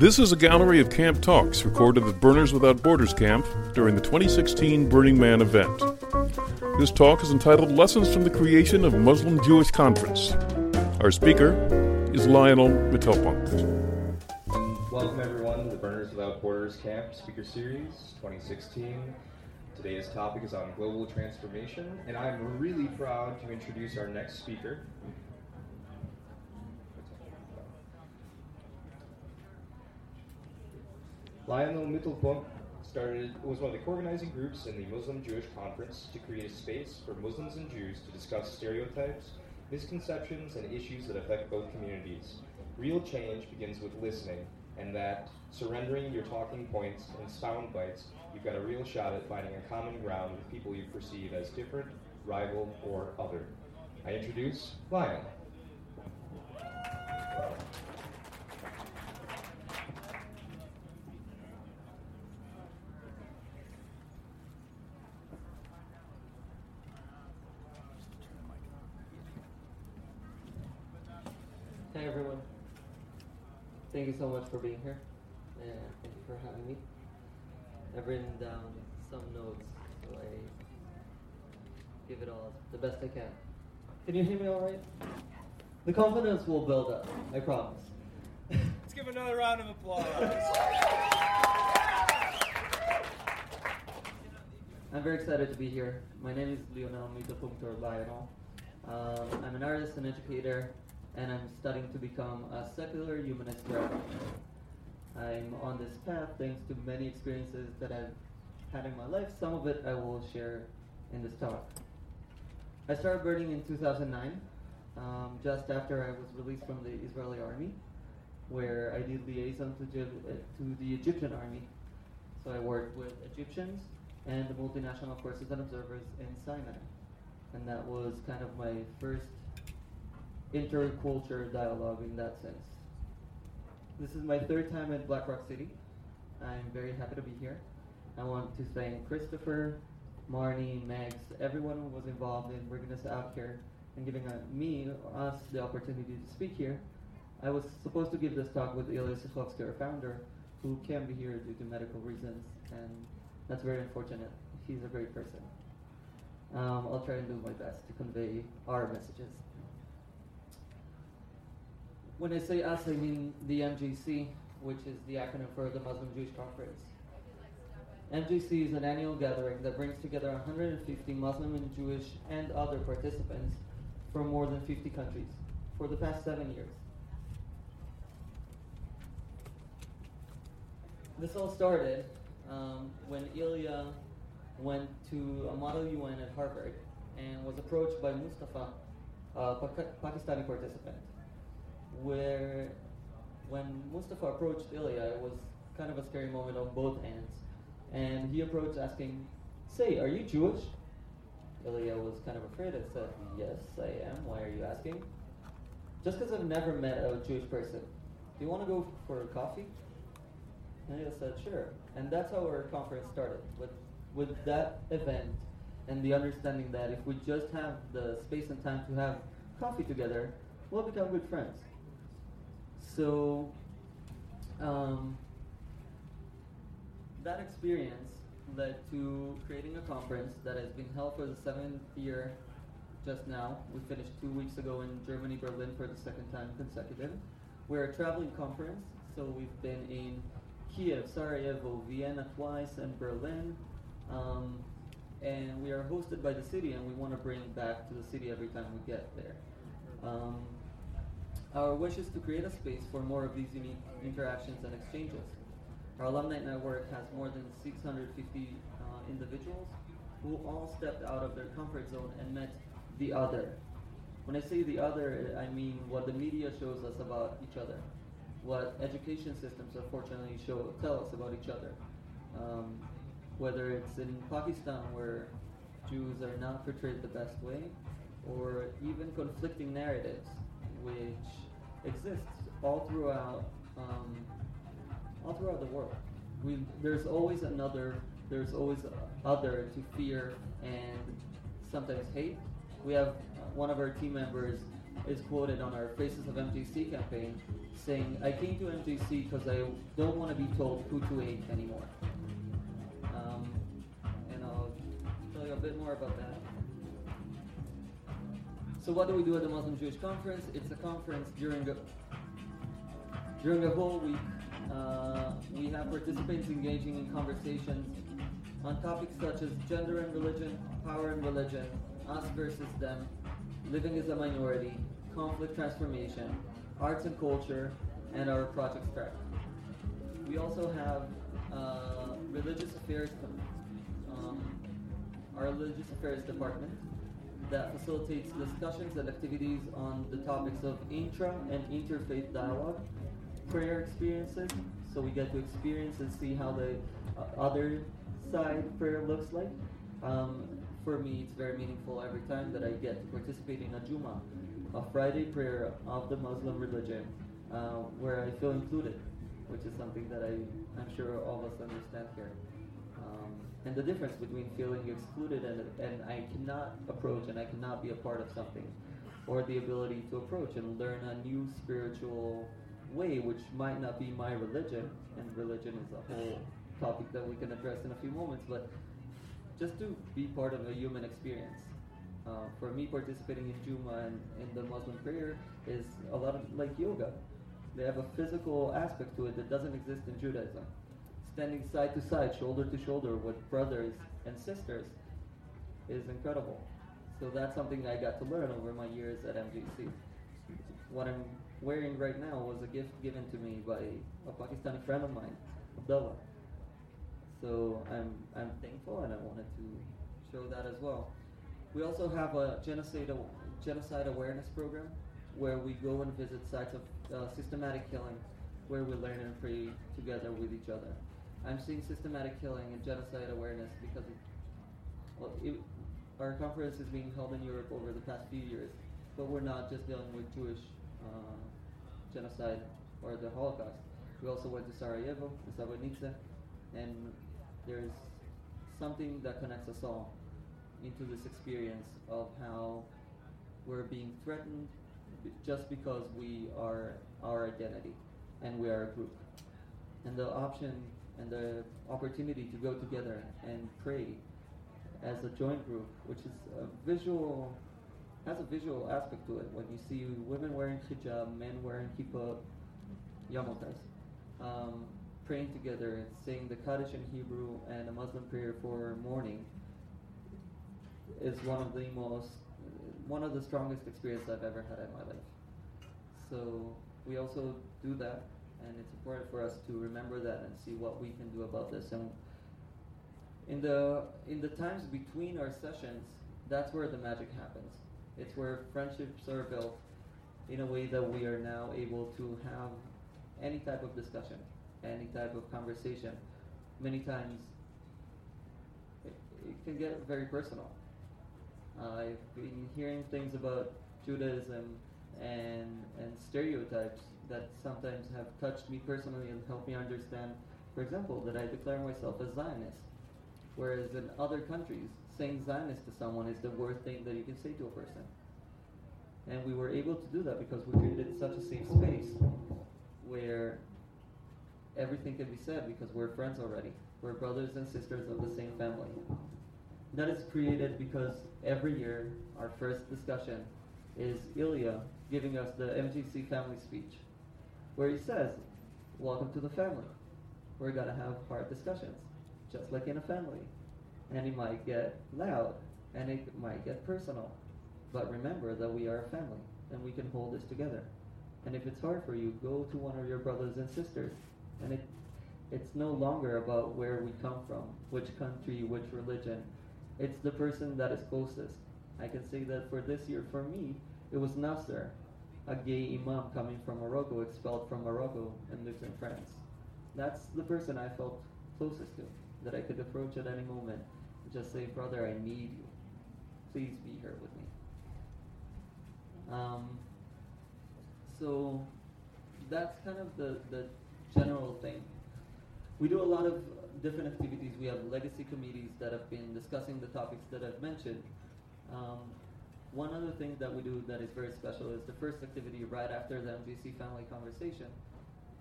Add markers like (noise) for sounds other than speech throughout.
This is a gallery of camp talks recorded at Burners Without Borders camp during the 2016 Burning Man event. This talk is entitled Lessons from the Creation of Muslim Jewish Conference. Our speaker is Lionel Mittelpunkt. Welcome everyone to the Burners Without Borders Camp Speaker Series 2016. Today's topic is on global transformation, and I'm really proud to introduce our next speaker, Lionel Mittelpunkt started was one of the organizing groups in the Muslim Jewish Conference to create a space for Muslims and Jews to discuss stereotypes, misconceptions, and issues that affect both communities. Real change begins with listening, and that surrendering your talking points and sound bites, you've got a real shot at finding a common ground with people you perceive as different, rival, or other. I introduce Lionel. Hey everyone. Thank you so much for being here. And thank you for having me. I've written down some notes, so I give it all the best I can. Can you hear me all right? The confidence will build up, I promise. Let's give another round of applause. I'm very excited to be here. My name is Lionel Mittelpunkt Lionel. Um, I'm an artist and educator, and I'm studying to become a secular humanist rabbi. I'm on this path thanks to many experiences that I've had in my life. Some of it I will share in this talk. I started burning in 2009, um, just after I was released from the Israeli army, where I did liaison to, uh, to the Egyptian army. So I worked with Egyptians and the multinational forces and observers in Sinai. And that was kind of my first interculture dialogue in that sense. This is my third time at Black Rock City. I'm very happy to be here. I want to thank Christopher, Marnie, Max, everyone who was involved in bringing us out here and giving uh, me, us, the opportunity to speak here. I was supposed to give this talk with Ilya Sichrovsky, our founder, who can't be here due to medical reasons, and that's very unfortunate. He's a great person. Um, I'll try and do my best to convey our messages. When I say us, I mean the MJC, which is the acronym for the Muslim Jewish Conference. MJC is an annual gathering that brings together 150 Muslim and Jewish and other participants from more than 50 countries for the past seven years. This all started um, when Ilya went to a model UN at Harvard and was approached by Mustafa, a Pakistani participant where when Mustafa approached Ilya, it was kind of a scary moment on both ends. And he approached asking, Say, are you Jewish? Ilya was kind of afraid and said, Yes, I am. Why are you asking? Just because I've never met a Jewish person. Do you want to go for coffee? And Ilya said, Sure. And that's how our conference started, with, with that event and the understanding that if we just have the space and time to have coffee together, we'll become good friends. So um, that experience led to creating a conference that has been held for the seventh year just now. We finished two weeks ago in Germany, Berlin for the second time consecutive. We're a traveling conference, so we've been in Kiev, Sarajevo, Vienna twice, and Berlin. Um, and we are hosted by the city, and we want to bring back to the city every time we get there. Um, our wish is to create a space for more of these unique interactions and exchanges. Our alumni network has more than 650 uh, individuals who all stepped out of their comfort zone and met the other. When I say the other, I mean what the media shows us about each other, what education systems unfortunately show tell us about each other. Um, whether it's in Pakistan where Jews are not portrayed the best way, or even conflicting narratives which exists all throughout um, all throughout the world. We, there's always another, there's always other to fear and sometimes hate. We have uh, one of our team members is quoted on our Faces of MJC campaign saying, I came to MJC because I don't want to be told who to hate anymore. Um, and I'll tell you a bit more about that. So what do we do at the Muslim Jewish Conference? It's a conference during the during the whole week. Uh, we have participants engaging in conversations on topics such as gender and religion, power and religion, us versus them, living as a minority, conflict transformation, arts and culture, and our project track. We also have uh, religious affairs, um, our religious affairs department that facilitates discussions and activities on the topics of intra and interfaith dialogue, prayer experiences, so we get to experience and see how the uh, other side prayer looks like. Um, for me, it's very meaningful every time that I get to participate in a Juma, a Friday prayer of the Muslim religion, uh, where I feel included, which is something that I, I'm sure all of us understand here. And the difference between feeling excluded and, and I cannot approach and I cannot be a part of something, or the ability to approach and learn a new spiritual way, which might not be my religion, and religion is a whole topic that we can address in a few moments, but just to be part of a human experience. Uh, for me, participating in Juma and in the Muslim prayer is a lot of like yoga. They have a physical aspect to it that doesn't exist in Judaism. Standing side to side, shoulder to shoulder with brothers and sisters is incredible. So that's something I got to learn over my years at MJC. What I'm wearing right now was a gift given to me by a Pakistani friend of mine, Abdullah. So I'm I'm thankful, and I wanted to show that as well. We also have a genocide genocide awareness program where we go and visit sites of uh, systematic killing, where we learn and pray together with each other. I'm seeing systematic killing and genocide awareness because it, well, it, our conference is being held in Europe over the past few years, but we're not just dealing with Jewish uh, genocide or the Holocaust. We also went to Sarajevo, to Srebrenica, and there's something that connects us all into this experience of how we're being threatened just because we are our identity and we are a group. And the option and the opportunity to go together and pray as a joint group, which is a visual, has a visual aspect to it. When you see women wearing hijab, men wearing kippah, yamotas, um, praying together, and saying the Kaddish in Hebrew and a Muslim prayer for morning, is one of the most, one of the strongest experiences I've ever had in my life. So we also do that, and it's important for us to remember that and see what we can do about this. And in the in the times between our sessions, that's where the magic happens. It's where friendships are built in a way that we are now able to have any type of discussion, any type of conversation. Many times, it, it can get very personal. Uh, I've been hearing things about Judaism and and stereotypes that sometimes have touched me personally and helped me understand, for example, that I declare myself a Zionist, whereas in other countries, saying Zionist to someone is the worst thing that you can say to a person. And we were able to do that because we created such a safe space where everything can be said because we're friends already. We're brothers and sisters of the same family. That is created because every year our first discussion is Ilya giving us the MJC family speech, where he says, Welcome to the family. We're going to have hard discussions, just like in a family. And it might get loud, and it might get personal. But remember that we are a family, and we can hold this together. And if it's hard for you, go to one of your brothers and sisters. And it, it's no longer about where we come from, which country, which religion. It's the person that is closest. I can say that for this year, for me, it was Nasser, a gay imam coming from Morocco, expelled from Morocco and lives in France. That's the person I felt closest to, that I could approach at any moment and just say, brother, I need you. Please be here with me. Um, so that's kind of the, the general thing. We do a lot of different activities. We have legacy committees that have been discussing the topics that I've mentioned. Um, one other thing that we do that is very special is the first activity right after the MJC family conversation,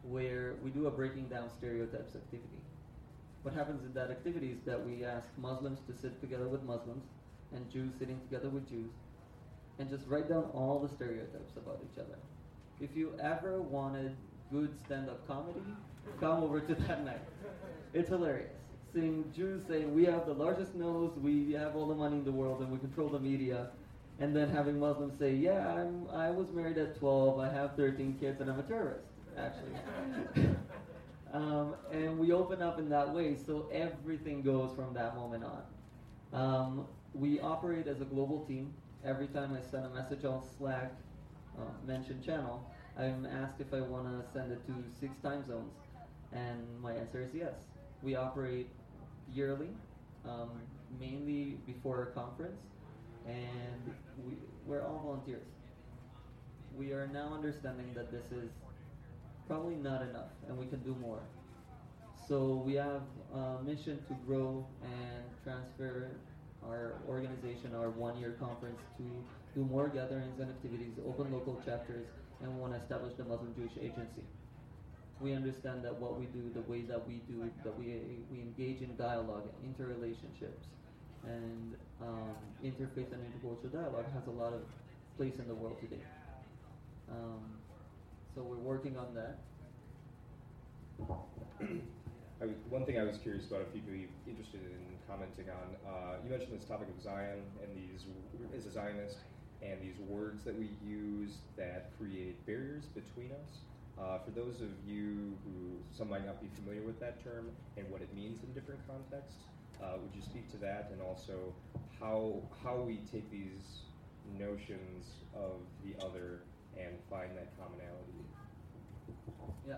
where we do a breaking down stereotypes activity. What happens in that activity is that we ask Muslims to sit together with Muslims and Jews sitting together with Jews and just write down all the stereotypes about each other. If you ever wanted good stand up comedy, come over to that night. It's hilarious. Seeing Jews saying, We have the largest nose, we have all the money in the world, and we control the media. And then having Muslims say, Yeah, I'm, I was married at 12, I have 13 kids, and I'm a terrorist, actually. (laughs) um, and we open up in that way, so everything goes from that moment on. Um, we operate as a global team. Every time I send a message on Slack, uh, mention channel, I'm asked if I want to send it to six time zones, and my answer is yes. We operate yearly, um, mainly before a conference, and we, we're all volunteers. We are now understanding that this is probably not enough, and we can do more. So we have a mission to grow and transfer our organization, our one-year conference, to do more gatherings and activities, open local chapters, and we want to establish the Muslim Jewish Agency. We understand that what we do, the way that we do, that we, we engage in dialogue, and interrelationships, and um, interfaith and intercultural dialogue has a lot of place in the world today. Um, so we're working on that. I one thing I was curious about, if you'd be interested in commenting on, uh, you mentioned this topic of Zion and these, as a Zionist, and these words that we use that create barriers between us. Uh, for those of you who some might not be familiar with that term and what it means in different contexts, would you speak to that and also how how we take these notions of the other and find that commonality? Yeah.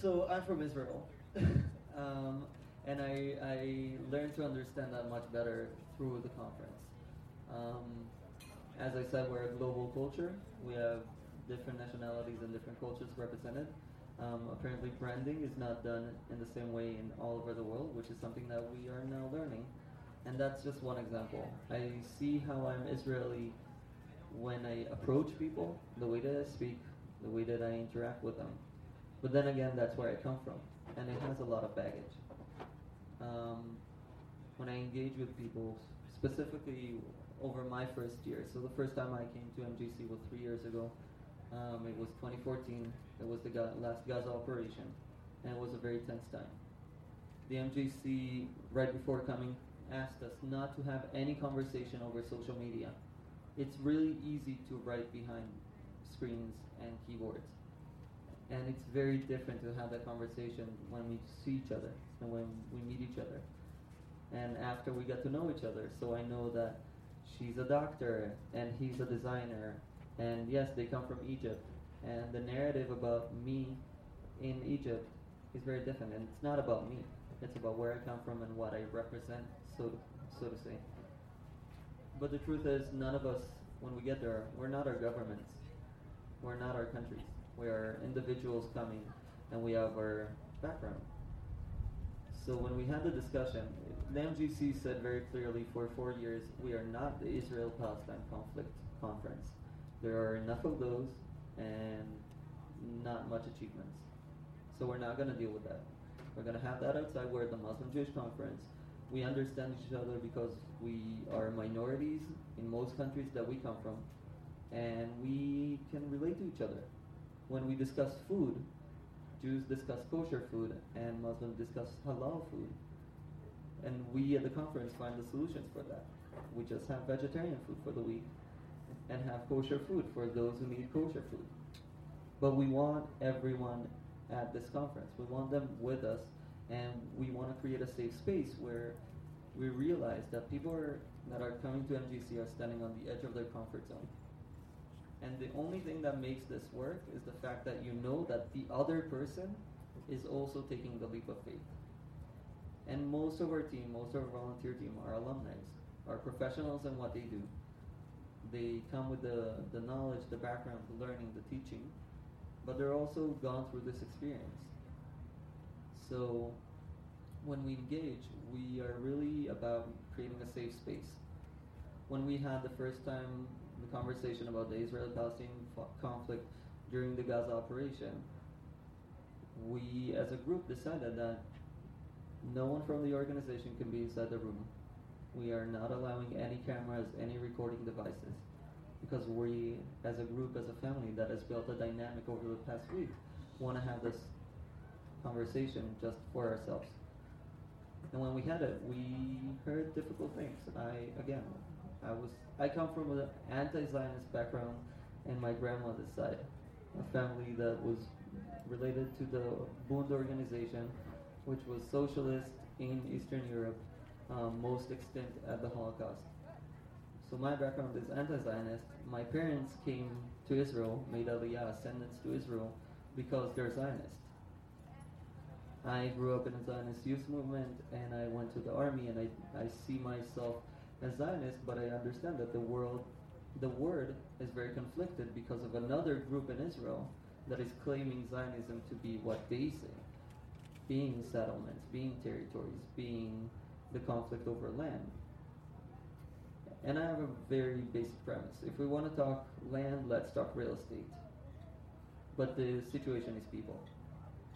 So I'm from Israel, (laughs) um, and I, I learned to understand that much better through the conference. Um, as I said, we're a global culture. We have different nationalities and different cultures represented. Um, apparently, branding is not done in the same way in all over the world, which is something that we are now learning. And that's just one example. I see how I'm Israeli when I approach people, the way that I speak, the way that I interact with them. But then again, that's where I come from, and it has a lot of baggage. Um, when I engage with people, specifically over my first year, so the first time I came to MJC was three years ago. Um, it was 2014. It was the last Gaza operation, and it was a very tense time. The MJC, right before coming, asked us not to have any conversation over social media. It's really easy to write behind screens and keyboards and it's very different to have that conversation when we see each other and when we meet each other and after we got to know each other so i know that she's a doctor and he's a designer and yes they come from egypt. And the narrative about me in egypt is very different. And it's not about me. It's about where i come from and what i represent so so to say. But the truth is none of us when we get there we're not our governments. We're not our countries. We are individuals coming and we have our background. So when we had the discussion, the MJC said very clearly for four years, we are not the Israel-Palestine conflict conference. There are enough of those and not much achievements. So we're not going to deal with that. We're going to have that outside. We're at the Muslim Jewish conference. We understand each other because we are minorities in most countries that we come from, and we can relate to each other when we discuss food, Jews discuss kosher food and Muslims discuss halal food. And we at the conference find the solutions for that. We just have vegetarian food for the week and have kosher food for those who need kosher food. But we want everyone at this conference. We want them with us and we want to create a safe space where we realize that people are, that are coming to MJC are standing on the edge of their comfort zone and the only thing that makes this work is the fact that you know that the other person is also taking the leap of faith. And most of our team, most of our volunteer team are alumni, are professionals in what they do. They come with the, the knowledge, the background, the learning, the teaching, but they're also gone through this experience. So when we engage, we are really about creating a safe space when we had the first time the conversation about the Israel-Palestinian conflict during the Gaza operation, we as a group decided that no one from the organization can be inside the room. We are not allowing any cameras, any recording devices, because we, as a group, as a family that has built a dynamic over the past week, want to have this conversation just for ourselves. And when we had it, we heard difficult things. I again, I was I come from an anti-Zionist background in my grandmother's side, a family that was related to the Bund organization, which was socialist in Eastern Europe, um, most extent at the Holocaust. So my background is anti-Zionist. My parents came to Israel, made Aliyah, ascendants to Israel, because they're Zionist. I grew up in a Zionist youth movement, and I went to the army, and I, I see myself as Zionist, but I understand that the world, the word is very conflicted because of another group in Israel that is claiming Zionism to be what they say, being settlements, being territories, being the conflict over land. And I have a very basic premise. If we want to talk land, let's talk real estate. But the situation is people.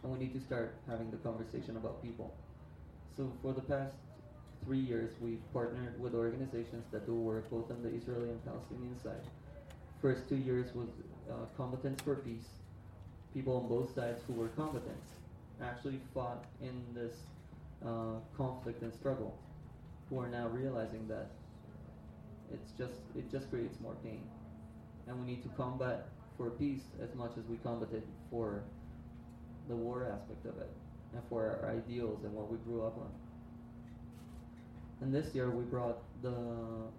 And we need to start having the conversation about people. So for the past three years, we've partnered with organizations that do work both on the Israeli and Palestinian side. First two years was uh, Combatants for Peace. People on both sides who were combatants actually fought in this uh, conflict and struggle, who are now realizing that it's just it just creates more pain, and we need to combat for peace as much as we combated for the war aspect of it, and for our ideals and what we grew up on. And this year we brought the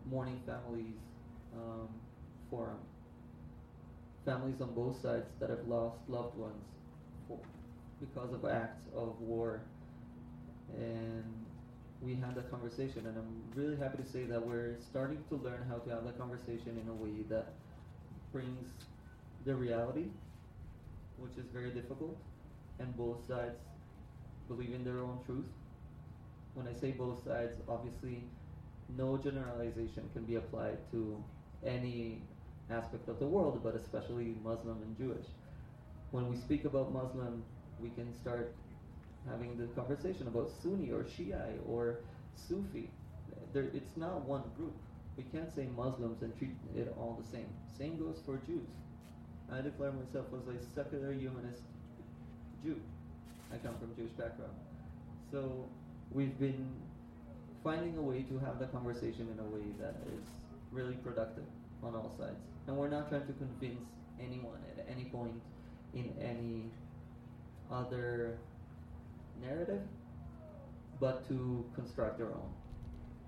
Mourning Families um, Forum. Families on both sides that have lost loved ones for, because of acts of war. And we had that conversation, and I'm really happy to say that we're starting to learn how to have that conversation in a way that brings the reality, which is very difficult, and both sides believe in their own truth when I say both sides, obviously no generalization can be applied to any aspect of the world, but especially Muslim and Jewish. When we speak about Muslim, we can start having the conversation about Sunni or Shia or Sufi. There, it's not one group. We can't say Muslims and treat it all the same. Same goes for Jews. I declare myself as a secular humanist Jew. I come from Jewish background. So we've been finding a way to have the conversation in a way that is really productive on all sides. And we're not trying to convince anyone at any point in any other narrative, but to construct their own.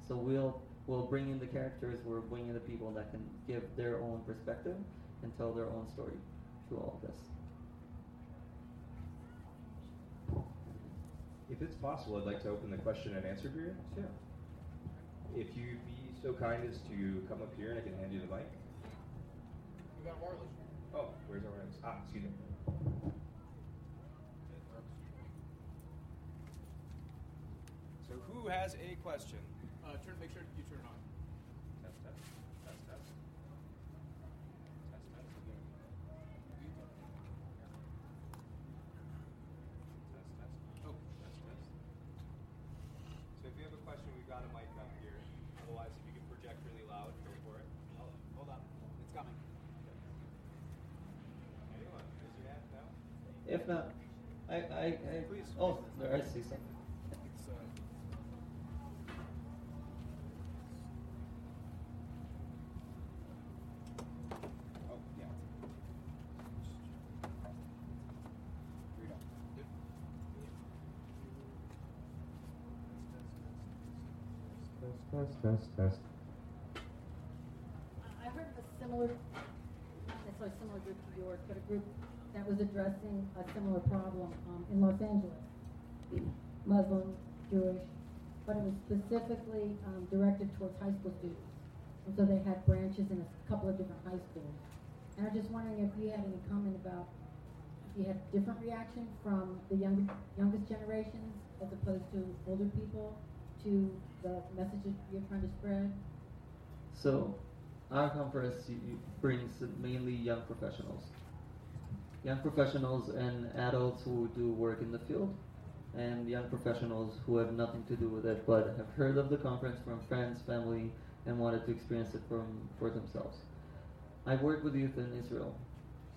So we'll we'll bring in the characters, we're bringing in the people that can give their own perspective and tell their own story through all of this. If it's possible, I'd like to open the question and answer period. Sure. If you'd be so kind as to come up here and I can hand you the mic. We got wireless. Oh, where's our wireless? Ah, excuse me. So who has a question? Uh, turn. Make sure you turn it on. Test, test, test, test. Test, test. Test, test. Oh, Test, test. So if you have a question, we've got a mic up here. Otherwise, if you can project really loud, go for it. hold, hold on. It's coming. Anyone? Raise your hand now. If not, I, I, I Please. Oh, there I see something. It's, uh, Oh, yeah. Here we go. Test, test, test. I heard of a similar, not necessarily similar group to yours, but a group that was addressing a similar problem um, in Los Angeles. Muslim, Jewish, but it was specifically um, directed towards high school students. And so they had branches in a couple of different high schools. And I'm just wondering if you had any comment about if you had different reaction from the younger, youngest generations as opposed to older people to the messages you're trying to spread. So, our conference brings mainly young professionals. Young professionals and adults who do work in the field, and young professionals who have nothing to do with it but have heard of the conference from friends, family, and wanted to experience it from, for themselves. I work with youth in Israel,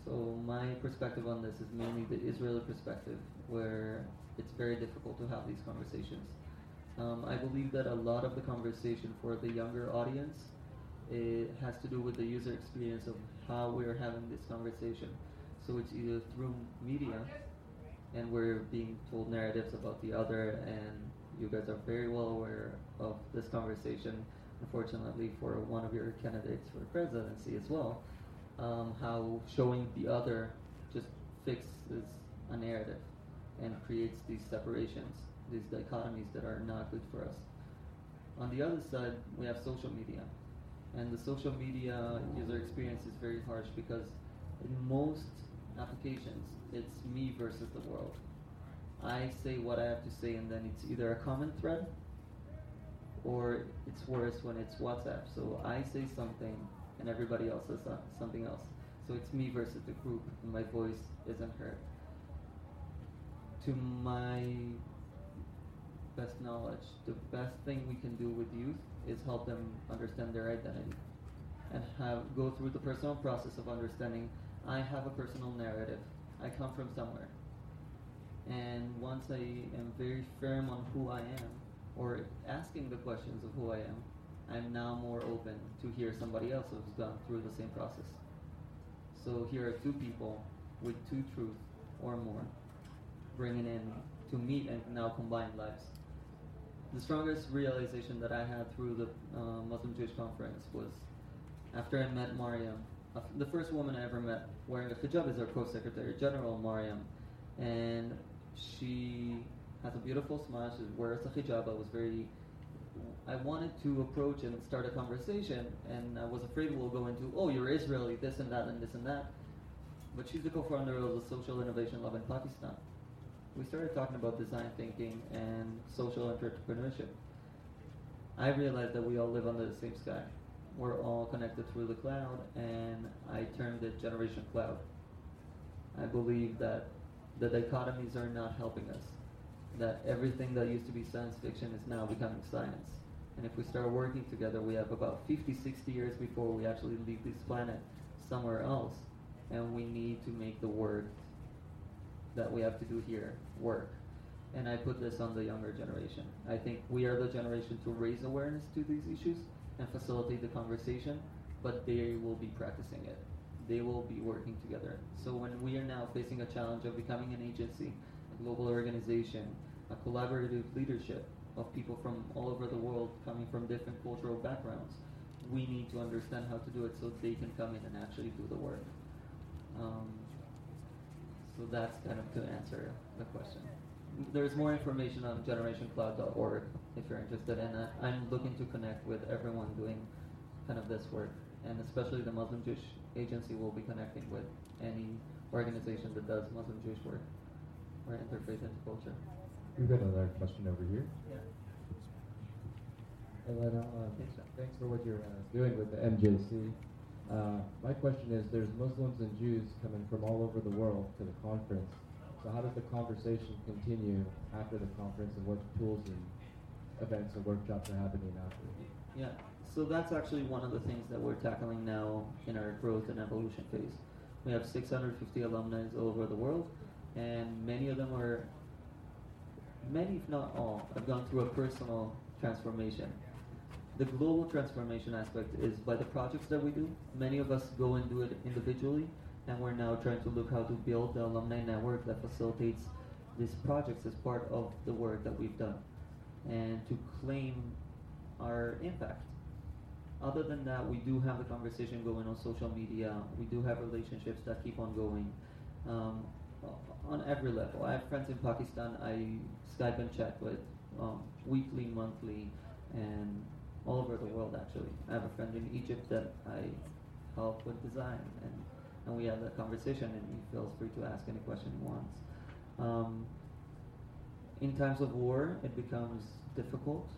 so my perspective on this is mainly the Israeli perspective, where it's very difficult to have these conversations. Um, I believe that a lot of the conversation for the younger audience it has to do with the user experience of how we're having this conversation. So it's either through media, and we're being told narratives about the other, and you guys are very well aware of this conversation. Unfortunately, for one of your candidates for presidency as well, um, how showing the other just fixes a narrative and creates these separations, these dichotomies that are not good for us. On the other side, we have social media. And the social media user experience is very harsh because in most applications, it's me versus the world. I say what I have to say, and then it's either a comment thread or it's worse when it's WhatsApp. So I say something, and everybody else says something else. So it's me versus the group, and my voice isn't heard to my best knowledge, the best thing we can do with youth is help them understand their identity and have go through the personal process of understanding I have a personal narrative. I come from somewhere. And once I am very firm on who I am, or asking the questions of who I am, I'm now more open to hear somebody else who's gone through the same process. So here are two people with two truths or more bringing in to meet and now combine lives. The strongest realization that I had through the uh, Muslim Jewish conference was after I met Mariam. Uh, the first woman I ever met wearing a hijab is our co-secretary general, Mariam, and she has a beautiful smile. She wears a hijab. I was very I wanted to approach and start a conversation, and I was afraid we'll go into, oh, you're Israeli, this and that, and this and that. But she's the co-founder of the Social Innovation Lab in Pakistan we started talking about design thinking and social entrepreneurship. I realized that we all live under the same sky. We're all connected through the cloud, and I termed it Generation Cloud. I believe that the dichotomies are not helping us. That everything that used to be science fiction is now becoming science. And if we start working together, we have about 50, 60 years before we actually leave this planet somewhere else. And we need to make the work that we have to do here work. And I put this on the younger generation. I think we are the generation to raise awareness to these issues and facilitate the conversation, but they will be practicing it. They will be working together. So when we are now facing a challenge of becoming an agency, a global organization, a collaborative leadership of people from all over the world coming from different cultural backgrounds, we need to understand how to do it so they can come in and actually do the work. Um, so that's kind of to answer the question. There's more information on generationcloud.org if you're interested in it. I'm looking to connect with everyone doing kind of this work, and especially the Muslim Jewish Agency will be connecting with any organization that does Muslim Jewish work or interfaith into culture. We've got another question over here. Yeah. Elena, uh, thanks for what you're uh, doing with the MJC. Uh, my question is, there's Muslims and Jews coming from all over the world to the conference. So how does the conversation continue after the conference and what tools and events and workshops are happening after? Yeah, so that's actually one of the things that we're tackling now in our growth and evolution phase. We have 650 alumni all over the world, and many of them are, many if not all, have gone through a personal transformation the global transformation aspect is by the projects that we do. Many of us go and do it individually, and we're now trying to look how to build the alumni network that facilitates these projects as part of the work that we've done, and to claim our impact. Other than that, we do have the conversation going on social media. We do have relationships that keep on going um, on every level. I have friends in Pakistan I Skype and chat with um, weekly, monthly, and all over the world actually. I have a friend in Egypt that I help with design, and, and we have that conversation, and he feels free to ask any question he wants. Um, in times of war, it becomes difficult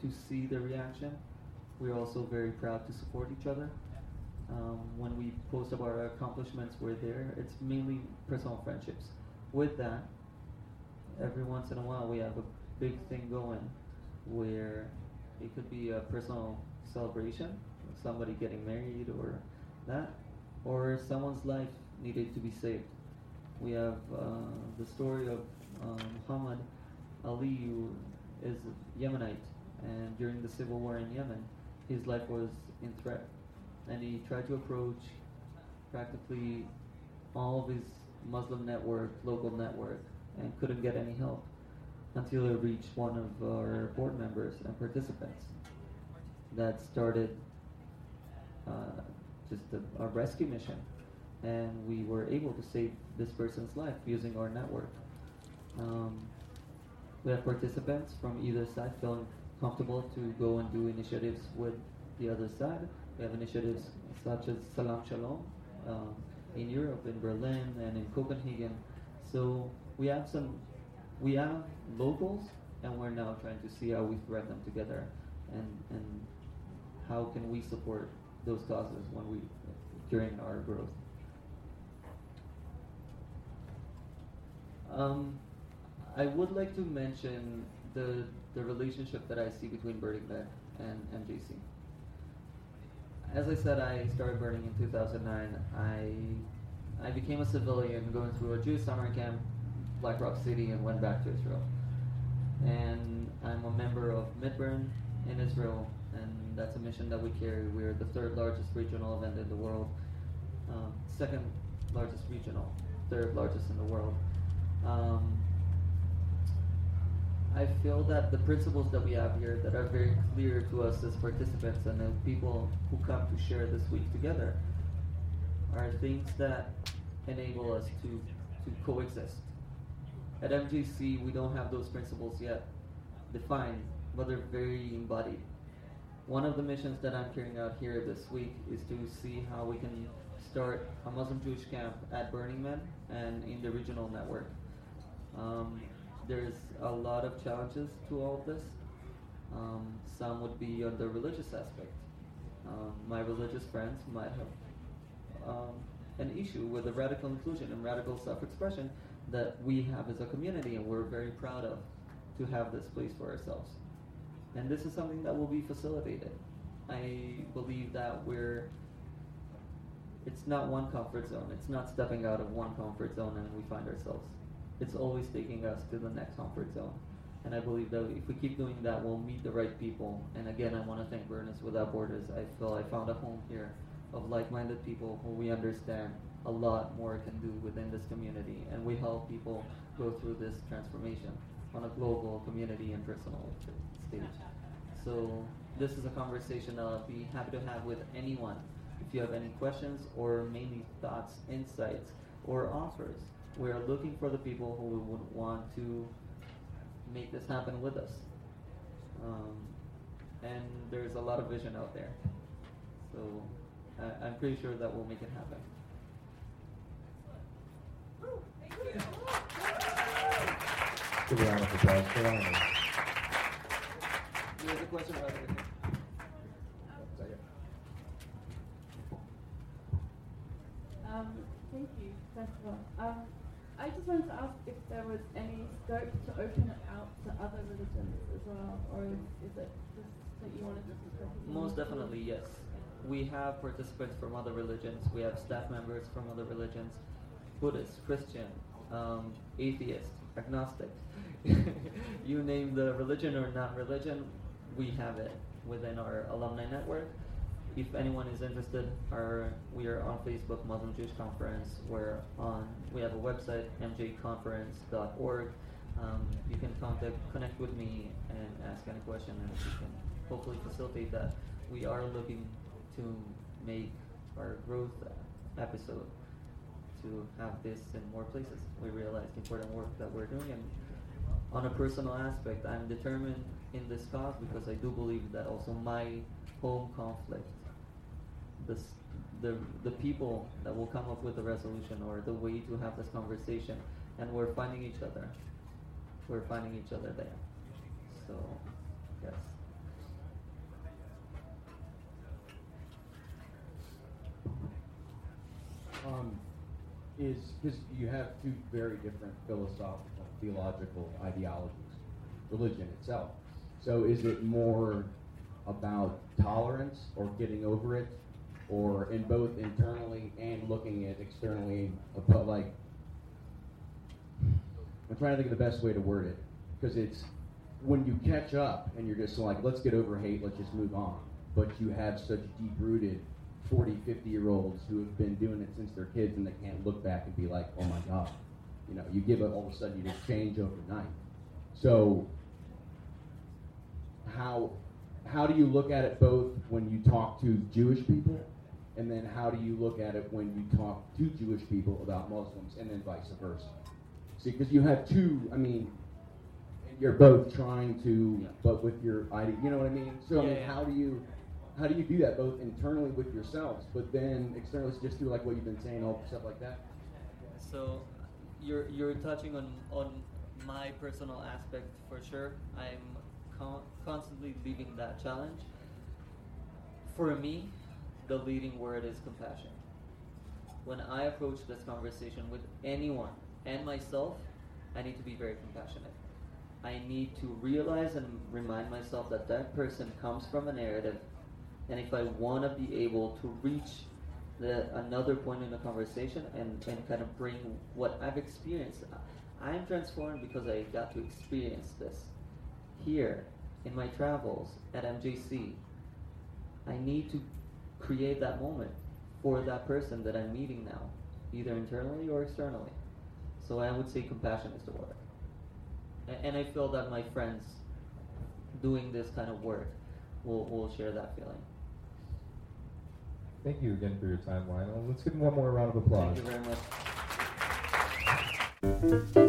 to see the reaction we're also very proud to support each other. Um, when we post about our accomplishments, we're there. It's mainly personal friendships. With that, every once in a while we have a big thing going where it could be a personal celebration, somebody getting married or that, or someone's life needed to be saved. We have uh, the story of um, Muhammad Ali, who is a Yemenite, and during the civil war in Yemen, his life was in threat, and he tried to approach practically all of his Muslim network, local network, and couldn't get any help until he reached one of our board members and participants that started uh, just a, a rescue mission, and we were able to save this person's life using our network. Um, we have participants from either side feeling comfortable to go and do initiatives with the other side. We have initiatives such as Salam Shalom um, in Europe, in Berlin, and in Copenhagen. So we have some, we have locals, and we're now trying to see how we thread them together, and and how can we support those causes when we during our growth. Um, I would like to mention the the relationship that I see between Burning Man and MJC. As I said, I started burning in 2009. I I became a civilian going through a Jewish summer camp, Black Rock City, and went back to Israel. And I'm a member of Midburn in Israel, and that's a mission that we carry. We're the third largest regional event in the world, um, second largest regional, third largest in the world. Um, I feel that the principles that we have here that are very clear to us as participants and the people who come to share this week together are things that enable us to, to coexist. At MJC, we don't have those principles yet defined, but they're very embodied. One of the missions that I'm carrying out here this week is to see how we can start a Muslim Jewish camp at Burning Man and in the regional network. Um, there's a lot of challenges to all of this. Um, some would be on the religious aspect. Um, my religious friends might have um, an issue with the radical inclusion and radical self-expression that we have as a community, and we're very proud of to have this place for ourselves. And this is something that will be facilitated. I believe that we're it's not one comfort zone. It's not stepping out of one comfort zone and we find ourselves it's always taking us to the next comfort zone. And I believe that if we keep doing that, we'll meet the right people. And again, I want to thank Burners Without Borders. I feel I found a home here of like-minded people who we understand a lot more can do within this community. And we help people go through this transformation on a global, community, and personal stage. So this is a conversation that I'll be happy to have with anyone. If you have any questions or mainly thoughts, insights, or offers, we're looking for the people who would want to make this happen with us. Um, and there's a lot of vision out there. So I, am pretty sure that we'll make it happen. Give a round of applause for There's a question right here. Um, thank you, first of all. Um, I just wanted to ask if there was any scope to open it out to other religions as well, or is, is it just that you wanted to discuss Most definitely, yes. We have participants from other religions. We have staff members from other religions, Buddhist, Christian, um, atheist, agnostic. (laughs) you name the religion or not religion, we have it within our alumni network if anyone is interested, our, we are on Facebook, Muslim Jewish Conference. We're on, we have a website, mjconference.org. Um, you can contact, connect with me and ask any question, and we can hopefully facilitate that. We are looking to make our growth episode to have this in more places. We realize the important work that we're doing. And on a personal aspect, I'm determined in this cause because I do believe that also my home conflict, the, the, the people that will come up with the resolution or the way to have this conversation, and we're finding each other. We're finding each other there. So, yes. Um, is because you have two very different philosophical, theological ideologies, religion itself. So is it more about tolerance or getting over it, or in both internally and looking at externally, but like I'm trying to think of the best way to word it because it's when you catch up and you're just like, let's get over hate, let's just move on. But you have such deep rooted 40, 50 year olds who have been doing it since they're kids and they can't look back and be like, oh my God. You know, you give it all of a sudden, you just change overnight. So, how, how do you look at it both when you talk to Jewish people and then how do you look at it when you talk to Jewish people about Muslims and then vice versa? See, because you have two, I mean, you're both trying to, but with your idea, you know what I mean? So, I mean, how do you, how do you do that both internally with yourselves, but then externally just through like what you've been saying, all stuff like that? So you're you're touching on on my personal aspect for sure. I'm con- constantly leading that challenge. For me, the leading word is compassion. When I approach this conversation with anyone and myself, I need to be very compassionate. I need to realize and remind myself that that person comes from a narrative, and if I want to be able to reach the, another point in the conversation and, and kind of bring what I've experienced. I'm transformed because I got to experience this here in my travels at MJC. I need to create that moment for that person that I'm meeting now, either internally or externally. So I would say compassion is the word. A- And I feel that my friends doing this kind of work will, will share that feeling. Thank you again for your time, Lionel. Let's give him one more round of applause. Thank you very much.